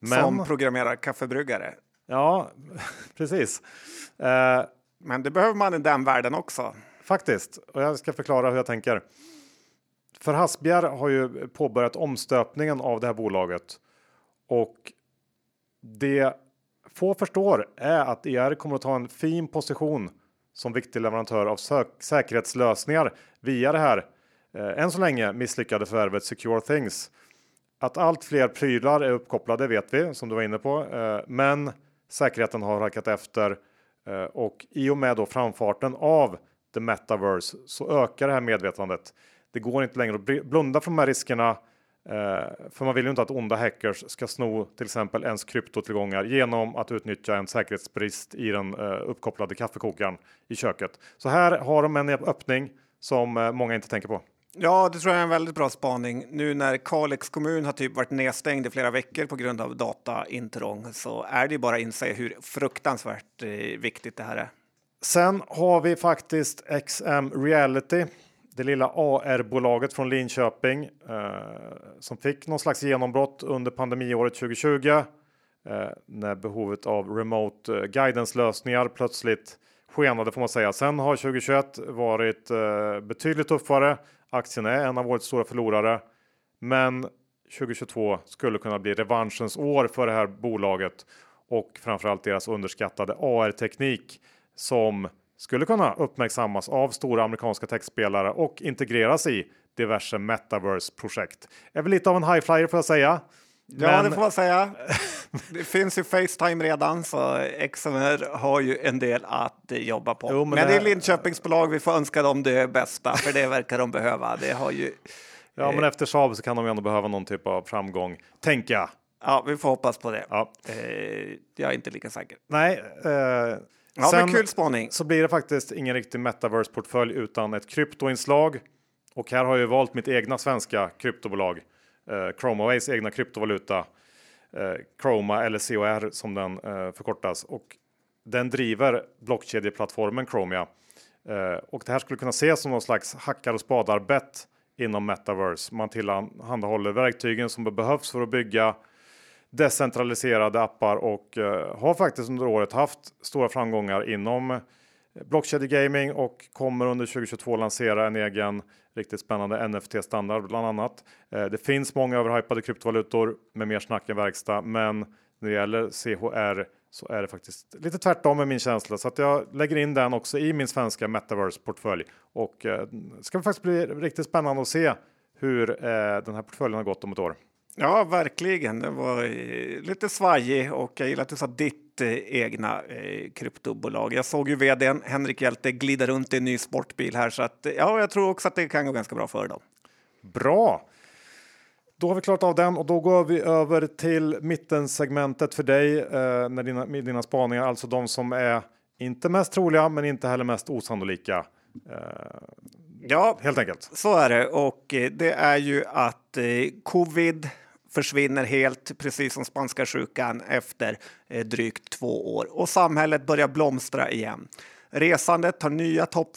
Men Som programmerar kaffebryggare. ja, precis. Eh, Men det behöver man i den världen också. Faktiskt, och jag ska förklara hur jag tänker. För Hasbjer har ju påbörjat omstöpningen av det här bolaget och det få förstår är att IR kommer att ta en fin position som viktig leverantör av säkerhetslösningar via det här eh, än så länge misslyckade förvärvet Secure Things. Att allt fler prylar är uppkopplade vet vi som du var inne på, eh, men säkerheten har halkat efter eh, och i och med då framfarten av the metaverse så ökar det här medvetandet. Det går inte längre att blunda för de här riskerna för man vill ju inte att onda hackers ska sno till exempel ens kryptotillgångar genom att utnyttja en säkerhetsbrist i den eh, uppkopplade kaffekokaren i köket. Så här har de en öppning som eh, många inte tänker på. Ja, det tror jag är en väldigt bra spaning. Nu när Kalix kommun har typ varit nedstängd i flera veckor på grund av dataintrång så är det ju bara att inse hur fruktansvärt eh, viktigt det här är. Sen har vi faktiskt XM Reality, det lilla AR-bolaget från Linköping eh, som fick någon slags genombrott under pandemiåret 2020 eh, när behovet av remote eh, guidance lösningar plötsligt skenade får man säga. Sen har 2021 varit eh, betydligt tuffare. Aktien är en av årets stora förlorare, men 2022 skulle kunna bli revanschens år för det här bolaget och framförallt deras underskattade AR-teknik som skulle kunna uppmärksammas av stora amerikanska techspelare och integreras i diverse metaverse-projekt. Är väl lite av en high flyer får jag säga. Ja, Men- det får man säga. Det finns ju Facetime redan, så XMR har ju en del att eh, jobba på. Jo, men men det är Linköpingsbolag, vi får önska dem det bästa, för det verkar de behöva. Det har ju... Ja, men efter Saab så kan de ju ändå behöva någon typ av framgång, tänker jag. Ja, vi får hoppas på det. Ja. Eh, jag är inte lika säker. Nej, eh, Ja, sen men kul spaning. så blir det faktiskt ingen riktig metaverse-portfölj utan ett kryptoinslag. Och här har jag valt mitt egna svenska kryptobolag, eh, Chromaways egna kryptovaluta, eh, Chroma eller COR som den eh, förkortas. Och den driver blockkedjeplattformen Chromia. Eh, och det här skulle kunna ses som någon slags hackar och spadarbett inom metaverse. Man tillhandahåller verktygen som behövs för att bygga decentraliserade appar och eh, har faktiskt under året haft stora framgångar inom eh, blockkedjegaming och kommer under 2022 lansera en egen riktigt spännande NFT-standard bland annat. Eh, det finns många överhypade kryptovalutor med mer snack än verkstad, men när det gäller CHR så är det faktiskt lite tvärtom med min känsla så att jag lägger in den också i min svenska metaverse portfölj och det ska faktiskt bli riktigt spännande att se hur den här portföljen har gått om ett år. Ja, verkligen. Det var eh, lite svajig och jag gillar att du sa ditt eh, egna eh, kryptobolag. Jag såg ju vdn Henrik Hjälte glida runt i en ny sportbil här så att ja, jag tror också att det kan gå ganska bra för dem. Bra! Då har vi klarat av den och då går vi över till mittensegmentet för dig eh, med, dina, med dina spaningar, alltså de som är inte mest troliga men inte heller mest osannolika. Ja, helt enkelt. Så är det och det är ju att covid försvinner helt, precis som spanska sjukan efter eh, drygt två år och samhället börjar blomstra igen. Resandet tar nya topp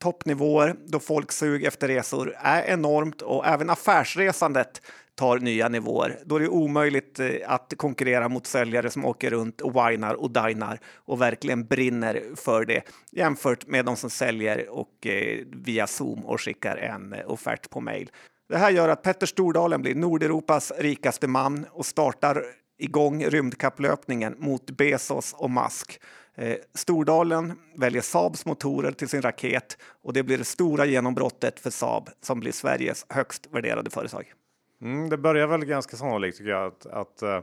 toppnivåer då folksug efter resor är enormt och även affärsresandet tar nya nivåer. Då är det omöjligt eh, att konkurrera mot säljare som åker runt och winar och dinar och verkligen brinner för det jämfört med de som säljer och eh, via Zoom och skickar en eh, offert på mail. Det här gör att Petter Stordalen blir Nordeuropas rikaste man och startar igång rymdkapplöpningen mot Bezos och Musk. Eh, Stordalen väljer Saabs motorer till sin raket och det blir det stora genombrottet för Saab som blir Sveriges högst värderade företag. Mm, det börjar väl ganska sannolikt tycker jag att, att, eh,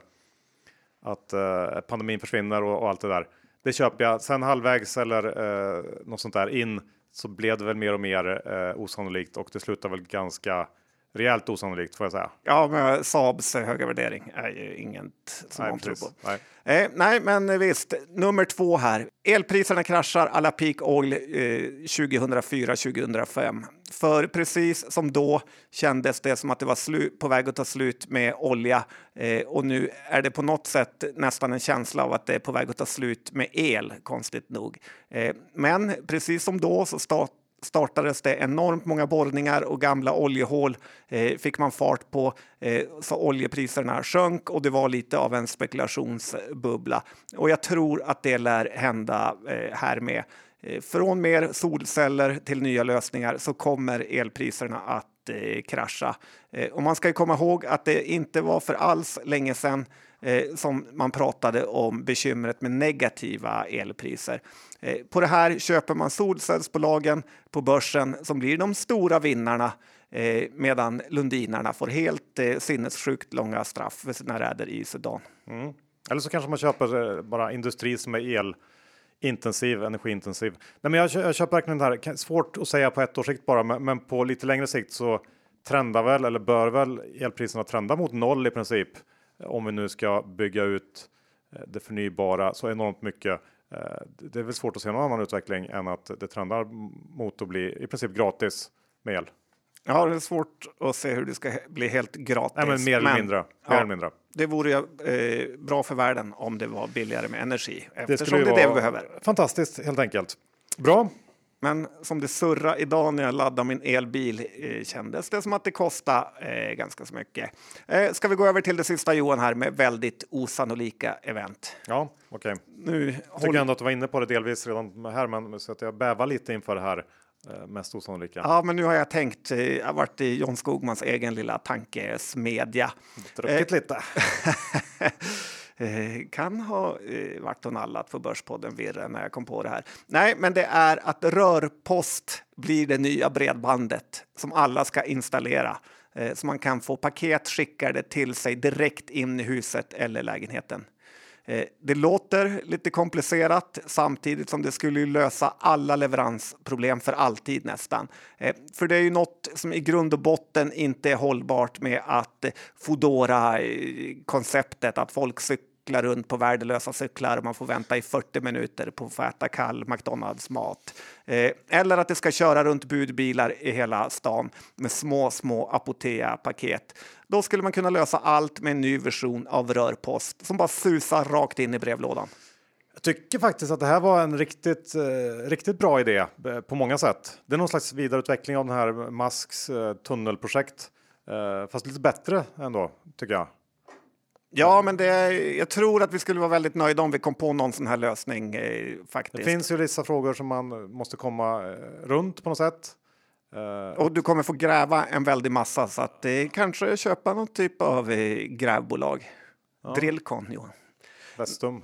att eh, pandemin försvinner och, och, allt det där. Det köper jag. Sen halvvägs eller eh, något sånt där in så blev det väl mer och mer eh, osannolikt och det slutar väl ganska rejält osannolikt får jag säga. Ja, men Saabs höga värdering är ju inget som nej, man tror på. Nej. Eh, nej, men visst. Nummer två här. Elpriserna kraschar alla peak oil eh, 2004-2005. För precis som då kändes det som att det var på väg att ta slut med olja eh, och nu är det på något sätt nästan en känsla av att det är på väg att ta slut med el, konstigt nog. Eh, men precis som då så start startades det enormt många borrningar och gamla oljehål eh, fick man fart på eh, så oljepriserna sjönk och det var lite av en spekulationsbubbla. Och jag tror att det lär hända eh, här med. Eh, från mer solceller till nya lösningar så kommer elpriserna att eh, krascha. Eh, och man ska ju komma ihåg att det inte var för alls länge sedan eh, som man pratade om bekymret med negativa elpriser. Eh, på det här köper man solcellsbolagen på börsen som blir de stora vinnarna eh, medan lundinarna får helt eh, sinnessjukt långa straff för sina räder i Sudan. Mm. Eller så kanske man köper eh, bara industri som är el intensiv, energiintensiv. Nej, men jag, jag köper verkligen det här. Svårt att säga på ett års sikt bara, men, men på lite längre sikt så trendar väl eller bör väl elpriserna trenda mot noll i princip eh, om vi nu ska bygga ut eh, det förnybara så enormt mycket eh, det är väl svårt att se någon annan utveckling än att det trendar mot att bli i princip gratis med el. Ja, det är svårt att se hur det ska bli helt gratis. Nej, men mer eller mindre. Mer ja, eller mindre. Det vore ju eh, bra för världen om det var billigare med energi. Det skulle det är det vi behöver. Fantastiskt helt enkelt. Bra. Men som det surra idag när jag laddade min elbil eh, kändes det som att det kostade eh, ganska så mycket. Eh, ska vi gå över till det sista Johan här med väldigt osannolika event? Ja, okej. Okay. Nu jag tycker håll... ändå att du var inne på det delvis redan här, men så att jag bävar lite inför det här mest osannolika. Ja, men nu har jag tänkt. Eh, jag har varit i John Skogmans egen lilla tankesmedja. Druckit eh, lite. Eh, kan ha eh, varit och nallat på Börspodden Virre när jag kom på det här. Nej, men det är att rörpost blir det nya bredbandet som alla ska installera eh, så man kan få paket skickade till sig direkt in i huset eller lägenheten. Eh, det låter lite komplicerat samtidigt som det skulle lösa alla leveransproblem för alltid nästan. Eh, för det är ju något som i grund och botten inte är hållbart med att eh, Fodora konceptet att folk cykla runt på värdelösa cyklar och man får vänta i 40 minuter på att få äta kall McDonalds-mat. Eh, eller att det ska köra runt budbilar i hela stan med små, små Apotea-paket. Då skulle man kunna lösa allt med en ny version av rörpost som bara susar rakt in i brevlådan. Jag tycker faktiskt att det här var en riktigt, eh, riktigt bra idé eh, på många sätt. Det är någon slags vidareutveckling av den här Musks eh, tunnelprojekt, eh, fast lite bättre ändå tycker jag. Ja, men det, jag tror att vi skulle vara väldigt nöjda om vi kom på någon sån här lösning eh, faktiskt. Det finns ju vissa frågor som man måste komma eh, runt på något sätt. Eh, och du kommer få gräva en väldig massa så att eh, kanske köpa någon typ av eh, grävbolag. Ja. Drillcon, Johan. Vestum.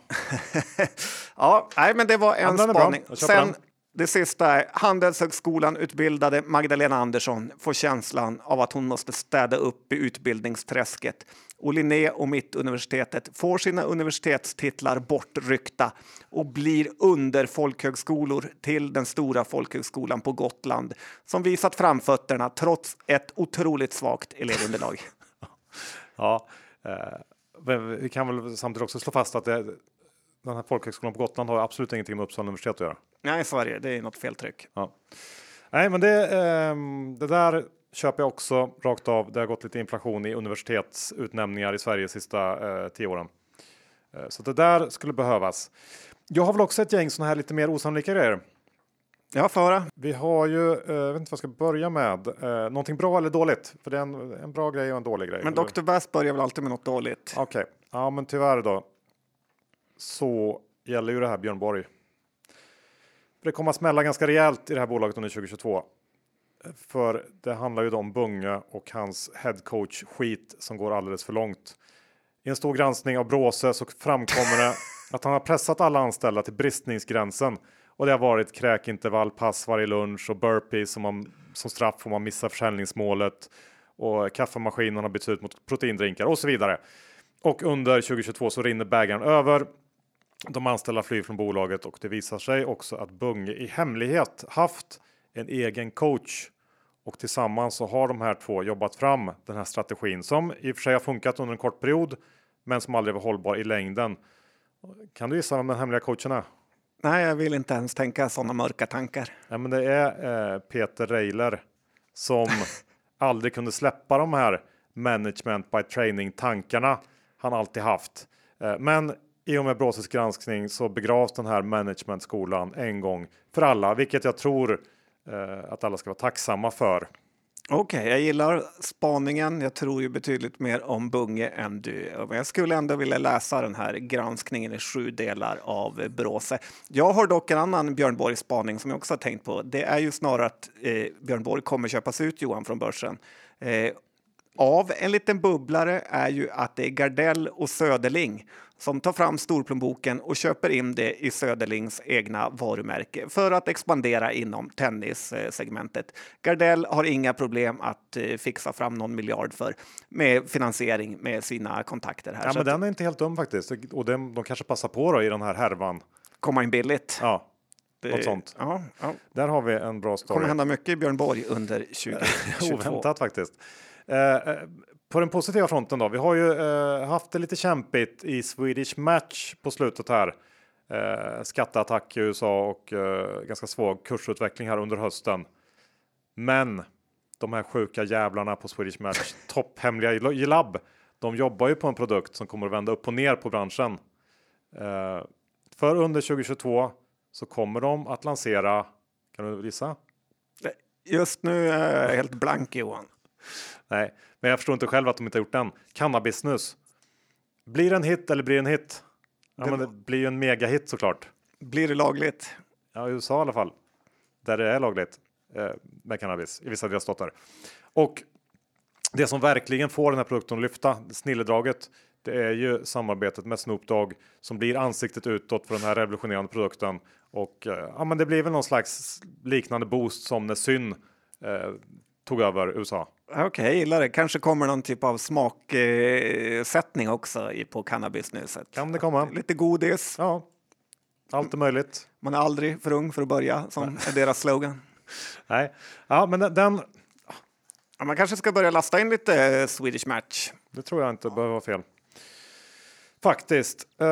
ja, nej, men det var en spaning. Sen det sista är Handelshögskolan utbildade Magdalena Andersson får känslan av att hon måste städa upp i utbildningsträsket. Och Linné och Mittuniversitetet får sina universitetstitlar bortryckta och blir underfolkhögskolor till den stora folkhögskolan på Gotland som visat framfötterna trots ett otroligt svagt elevunderlag. ja, eh, vi kan väl samtidigt också slå fast att det, den här folkhögskolan på Gotland har absolut ingenting med Uppsala universitet att göra. Nej, det. Det är något feltryck. Ja. Nej, men det, eh, det där köper jag också rakt av. Det har gått lite inflation i universitetsutnämningar i Sverige de sista eh, tio åren. Eh, så det där skulle behövas. Jag har väl också ett gäng sådana här lite mer osannolika grejer. Ja, föra. Vi har ju, eh, jag vet inte vad jag ska börja med, eh, någonting bra eller dåligt? För det är en, en bra grej och en dålig grej. Men Dr. Bass börjar väl alltid med något dåligt? Okej, okay. ja men tyvärr då. Så gäller ju det här Björn Borg. Det kommer att smälla ganska rejält i det här bolaget under 2022. För det handlar ju om Bunge och hans headcoach skit som går alldeles för långt. I en stor granskning av Bråse så framkommer det att han har pressat alla anställda till bristningsgränsen och det har varit kräkintervall, pass varje lunch och burpees som, man, som straff om man missar försäljningsmålet och kaffemaskinen har bytts ut mot proteindrinkar och så vidare. Och under 2022 så rinner bägaren över de anställda flyr från bolaget och det visar sig också att Bunge i hemlighet haft en egen coach och tillsammans så har de här två jobbat fram den här strategin som i och för sig har funkat under en kort period men som aldrig var hållbar i längden. Kan du gissa vem den hemliga coachen är? Nej, jag vill inte ens tänka sådana mörka tankar. Ja, men det är eh, Peter Reiler som aldrig kunde släppa de här management by training tankarna han alltid haft. Eh, men i och med Bråses granskning så begravs den här managementskolan en gång för alla, vilket jag tror Eh, att alla ska vara tacksamma för. Okej, okay, jag gillar spaningen. Jag tror ju betydligt mer om Bunge än du. Men jag skulle ändå vilja läsa den här granskningen i sju delar av Bråse. Jag har dock en annan Björn Borg-spaning som jag också har tänkt på. Det är ju snarare att eh, Björn Borg kommer köpas ut, Johan, från börsen. Eh, av en liten bubblare är ju att det är Gardell och Söderling som tar fram storplånboken och köper in det i Söderlings egna varumärke för att expandera inom tennissegmentet. Gardell har inga problem att eh, fixa fram någon miljard för med finansiering med sina kontakter här. Ja, men den är inte helt dum faktiskt och de, de kanske passar på då i den här härvan. Komma in billigt. Ja, det, något sånt. Ja, ja. Där har vi en bra story. Det kommer hända mycket i Björn Borg under 2022. Oväntat faktiskt. Eh, eh, på den positiva fronten då. Vi har ju eh, haft det lite kämpigt i Swedish Match på slutet här. Eh, skatteattack i USA och eh, ganska svag kursutveckling här under hösten. Men de här sjuka jävlarna på Swedish Match, topphemliga i labb. De jobbar ju på en produkt som kommer att vända upp och ner på branschen. Eh, för under 2022 så kommer de att lansera. Kan du gissa? Just nu är jag helt blank Johan. Nej, men jag förstår inte själv att de inte har gjort den. Cannabisnus. Blir det en hit eller blir det en hit? Ja, det, men det blir ju en megahit såklart. Blir det lagligt? Ja, i USA i alla fall. Där det är lagligt eh, med cannabis i vissa delstater. Och det som verkligen får den här produkten att lyfta, snilledraget, det är ju samarbetet med Snoop Dogg som blir ansiktet utåt för den här revolutionerande produkten. Och eh, ja, men det blir väl någon slags liknande boost som när Syn eh, tog över USA. Okej, okay, gillar det. Kanske kommer någon typ av smaksättning också på cannabisnuset. Kan det komma. Lite godis. Ja, allt är möjligt. Man är aldrig för ung för att börja, som är deras slogan. Nej, ja, men den... Ja, man kanske ska börja lasta in lite eh, Swedish Match. Det tror jag inte behöver vara fel. Faktiskt. Uh,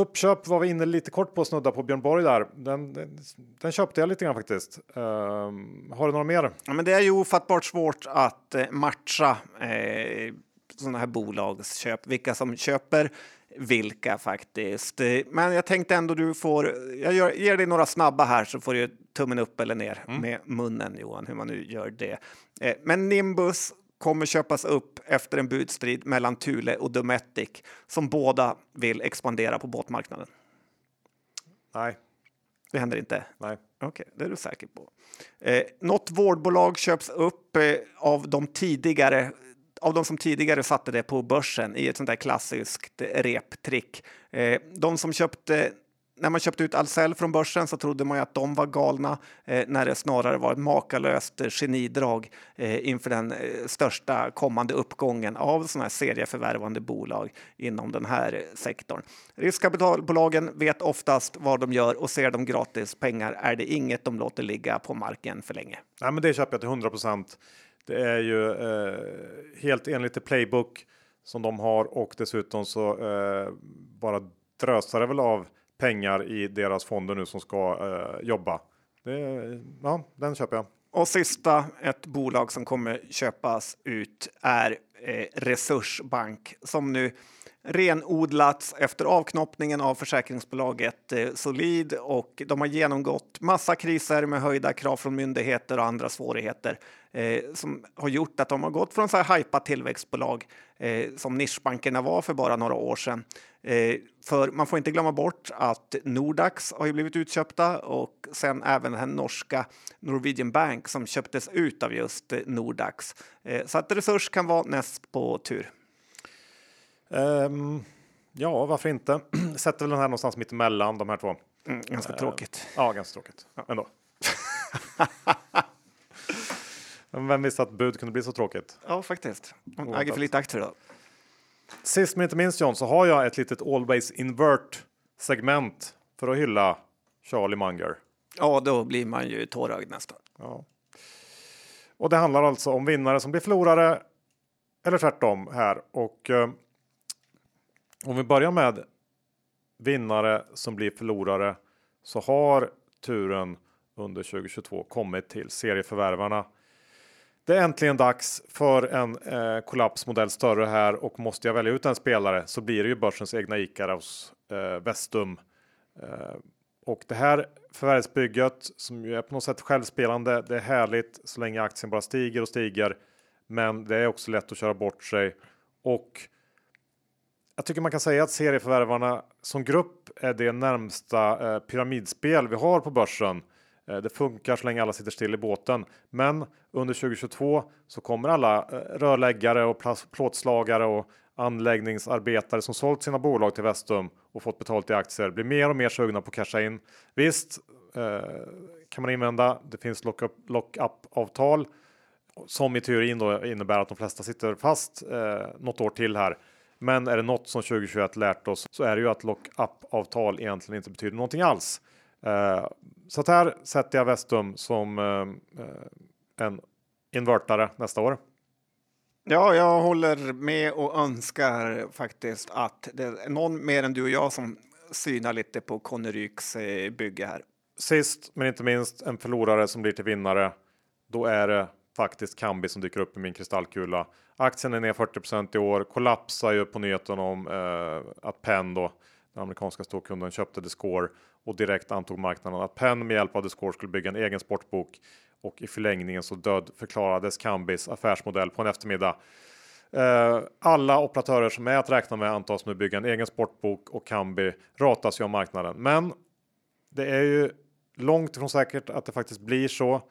Uppköp var vi inne lite kort på snudda på Björn Borg där. Den, den, den köpte jag lite grann faktiskt. Uh, har du några mer? Ja, men det är ju ofattbart svårt att eh, matcha eh, sådana här bolagsköp. Vilka som köper vilka faktiskt. Men jag tänkte ändå du får. Jag gör, ger dig några snabba här så får du tummen upp eller ner mm. med munnen Johan, hur man nu gör det. Eh, men Nimbus kommer köpas upp efter en budstrid mellan Thule och Dometic som båda vill expandera på båtmarknaden. Nej, Det händer inte. nej. Okej, det är du säker på. Eh, något vårdbolag köps upp eh, av de tidigare av de som tidigare satte det på börsen i ett sånt där klassiskt reptrick. Eh, de som köpte när man köpte ut Ahlsell från börsen så trodde man ju att de var galna eh, när det snarare var ett makalöst genidrag eh, inför den eh, största kommande uppgången av sådana här serieförvärvande bolag inom den här eh, sektorn. Riskkapitalbolagen vet oftast vad de gör och ser de gratis pengar är det inget de låter ligga på marken för länge. Nej, men det köper jag till 100 procent. Det är ju eh, helt enligt det playbook som de har och dessutom så eh, bara drösar det väl av pengar i deras fonder nu som ska eh, jobba. Det, ja, den köper jag. Och sista, ett bolag som kommer köpas ut är eh, Resursbank som nu renodlats efter avknoppningen av försäkringsbolaget eh, Solid och de har genomgått massa kriser med höjda krav från myndigheter och andra svårigheter eh, som har gjort att de har gått från så här hypat tillväxtbolag eh, som nischbankerna var för bara några år sedan. Eh, för man får inte glömma bort att Nordax har ju blivit utköpta och sen även den norska Norwegian Bank som köptes ut av just eh, Nordax. Eh, så att Resurs kan vara näst på tur. Ehm, ja, varför inte? Sätter väl den här någonstans mitt emellan de här två. Mm, ganska tråkigt. Ja, ganska tråkigt ändå. Men vem visste att bud kunde bli så tråkigt? Ja, faktiskt. Oväntat. äger för lite aktier då. Sist men inte minst John så har jag ett litet Always Invert segment för att hylla Charlie Munger. Ja, då blir man ju tårögd nästan. Ja. Och det handlar alltså om vinnare som blir förlorare eller tvärtom här. Och eh, om vi börjar med vinnare som blir förlorare så har turen under 2022 kommit till serieförvärvarna. Det är äntligen dags för en eh, kollapsmodell större här och måste jag välja ut en spelare så blir det ju börsens egna Ikaros eh, Vestum. Eh, och det här förvärvsbygget som ju är på något sätt självspelande. Det är härligt så länge aktien bara stiger och stiger. Men det är också lätt att köra bort sig och jag tycker man kan säga att serieförvärvarna som grupp är det närmsta eh, pyramidspel vi har på börsen. Eh, det funkar så länge alla sitter still i båten. Men under 2022 så kommer alla eh, rörläggare och plåtslagare och anläggningsarbetare som sålt sina bolag till Vestum och fått betalt i aktier blir mer och mer sugna på att casha in. Visst eh, kan man invända. Det finns lock-up lock avtal som i teorin då innebär att de flesta sitter fast eh, något år till här. Men är det något som 2021 lärt oss så är det ju att lock-up avtal egentligen inte betyder någonting alls. Eh, så att här sätter jag Vestum som eh, en invertare nästa år. Ja, jag håller med och önskar faktiskt att det är någon mer än du och jag som synar lite på Conneryks eh, bygge här. Sist men inte minst en förlorare som blir till vinnare. Då är det faktiskt Kambi som dyker upp i min kristallkula. Aktien är ner 40% i år, kollapsar ju på nyheten om eh, att Penn då, den amerikanska storkunden, köpte Discore och direkt antog marknaden att Penn med hjälp av Discore skulle bygga en egen sportbok och i förlängningen så död förklarades Kambis affärsmodell på en eftermiddag. Eh, alla operatörer som är att räkna med antas nu bygga en egen sportbok och Kambi ratas ju av marknaden. Men det är ju långt ifrån säkert att det faktiskt blir så.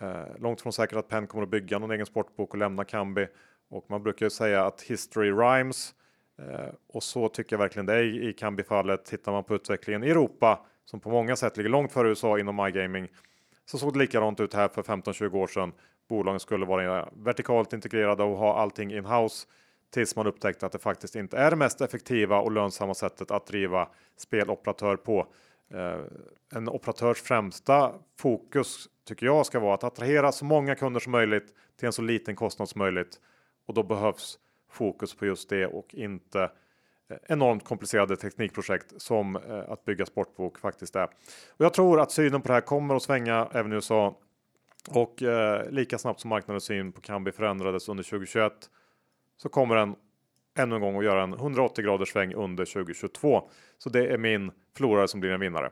Eh, långt ifrån säkert att Penn kommer att bygga någon egen sportbok och lämna Kambi. Och man brukar ju säga att history rhymes. Eh, och så tycker jag verkligen det är i, i Kambi-fallet. Tittar man på utvecklingen i Europa, som på många sätt ligger långt före USA inom iGaming, så såg det likadant ut här för 15-20 år sedan. Bolagen skulle vara vertikalt integrerade och ha allting in-house tills man upptäckte att det faktiskt inte är det mest effektiva och lönsamma sättet att driva speloperatör på. Eh, en operatörs främsta fokus tycker jag ska vara att attrahera så många kunder som möjligt till en så liten kostnad som möjligt. Och då behövs fokus på just det och inte eh, enormt komplicerade teknikprojekt som eh, att bygga sportbok faktiskt är. Och jag tror att synen på det här kommer att svänga även i USA och eh, lika snabbt som marknadens syn på Kambi förändrades under 2021 så kommer den ännu en gång att göra en 180 graders sväng under 2022. Så det är min förlorare som blir en vinnare.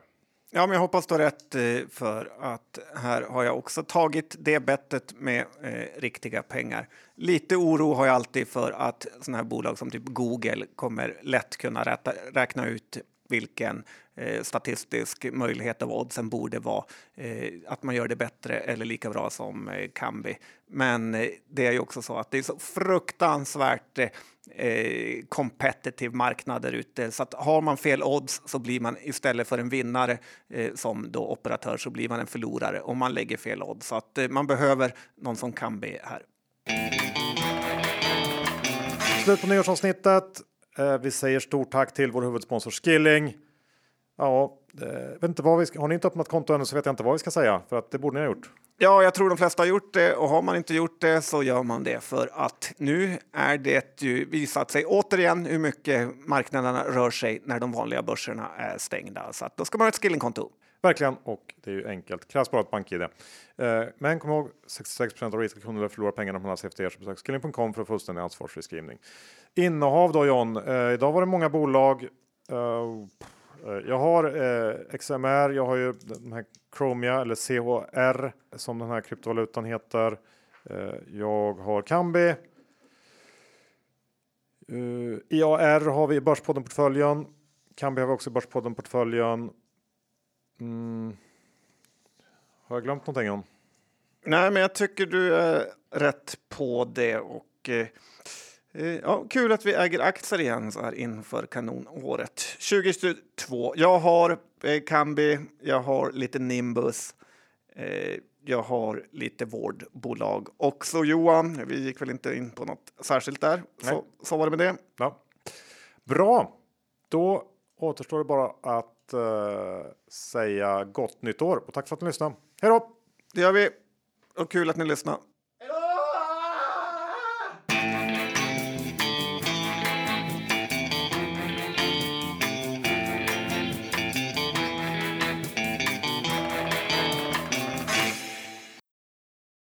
Ja, men jag hoppas du har rätt eh, för att här har jag också tagit det bettet med eh, riktiga pengar. Lite oro har jag alltid för att sådana här bolag som typ Google kommer lätt kunna räta, räkna ut vilken eh, statistisk möjlighet av oddsen borde vara. Eh, att man gör det bättre eller lika bra som eh, Kambi. Men eh, det är ju också så att det är så fruktansvärt eh, eh competitive marknad där ute. Så att har man fel odds så blir man istället för en vinnare eh, som då operatör så blir man en förlorare om man lägger fel odds. Så att eh, man behöver någon som Kambi här. Slut på nyårsavsnittet. Eh, vi säger stort tack till vår huvudsponsor Skilling. Ja, eh, vet inte vad vi ska, har ni inte öppnat konto ännu så vet jag inte vad vi ska säga för att det borde ni ha gjort. Ja, jag tror de flesta har gjort det och har man inte gjort det så gör man det för att nu är det ju visat sig återigen hur mycket marknaderna rör sig när de vanliga börserna är stängda. Så att då ska man ha ett skillingkonto. Verkligen, och det är ju enkelt. Krävs bara ett bank-id. Eh, men kom ihåg, 66% av retailkunder förlorar pengarna på några CFD, så besök skilling.com för fullständig ansvarsfri skrivning. Innehav då John, eh, idag var det många bolag. Uh, jag har eh, XMR, jag har ju den här Chromia eller CHR som den här kryptovalutan heter. Eh, jag har Kambi. Eh, uh, IAR har vi i Börspodden-portföljen. Kambi har vi också i Börspodden-portföljen. Mm. Har jag glömt någonting om? Nej, men jag tycker du är rätt på det och eh, ja, kul att vi äger aktier igen så här inför kanonåret 2022. Jag har eh, Kambi, jag har lite Nimbus, eh, jag har lite vårdbolag också. Johan, vi gick väl inte in på något särskilt där. Så, så var det med det. Ja. Bra, då återstår det bara att uh, säga gott nytt år och tack för att ni lyssnade. Hej då! Det gör vi och kul att ni lyssnade.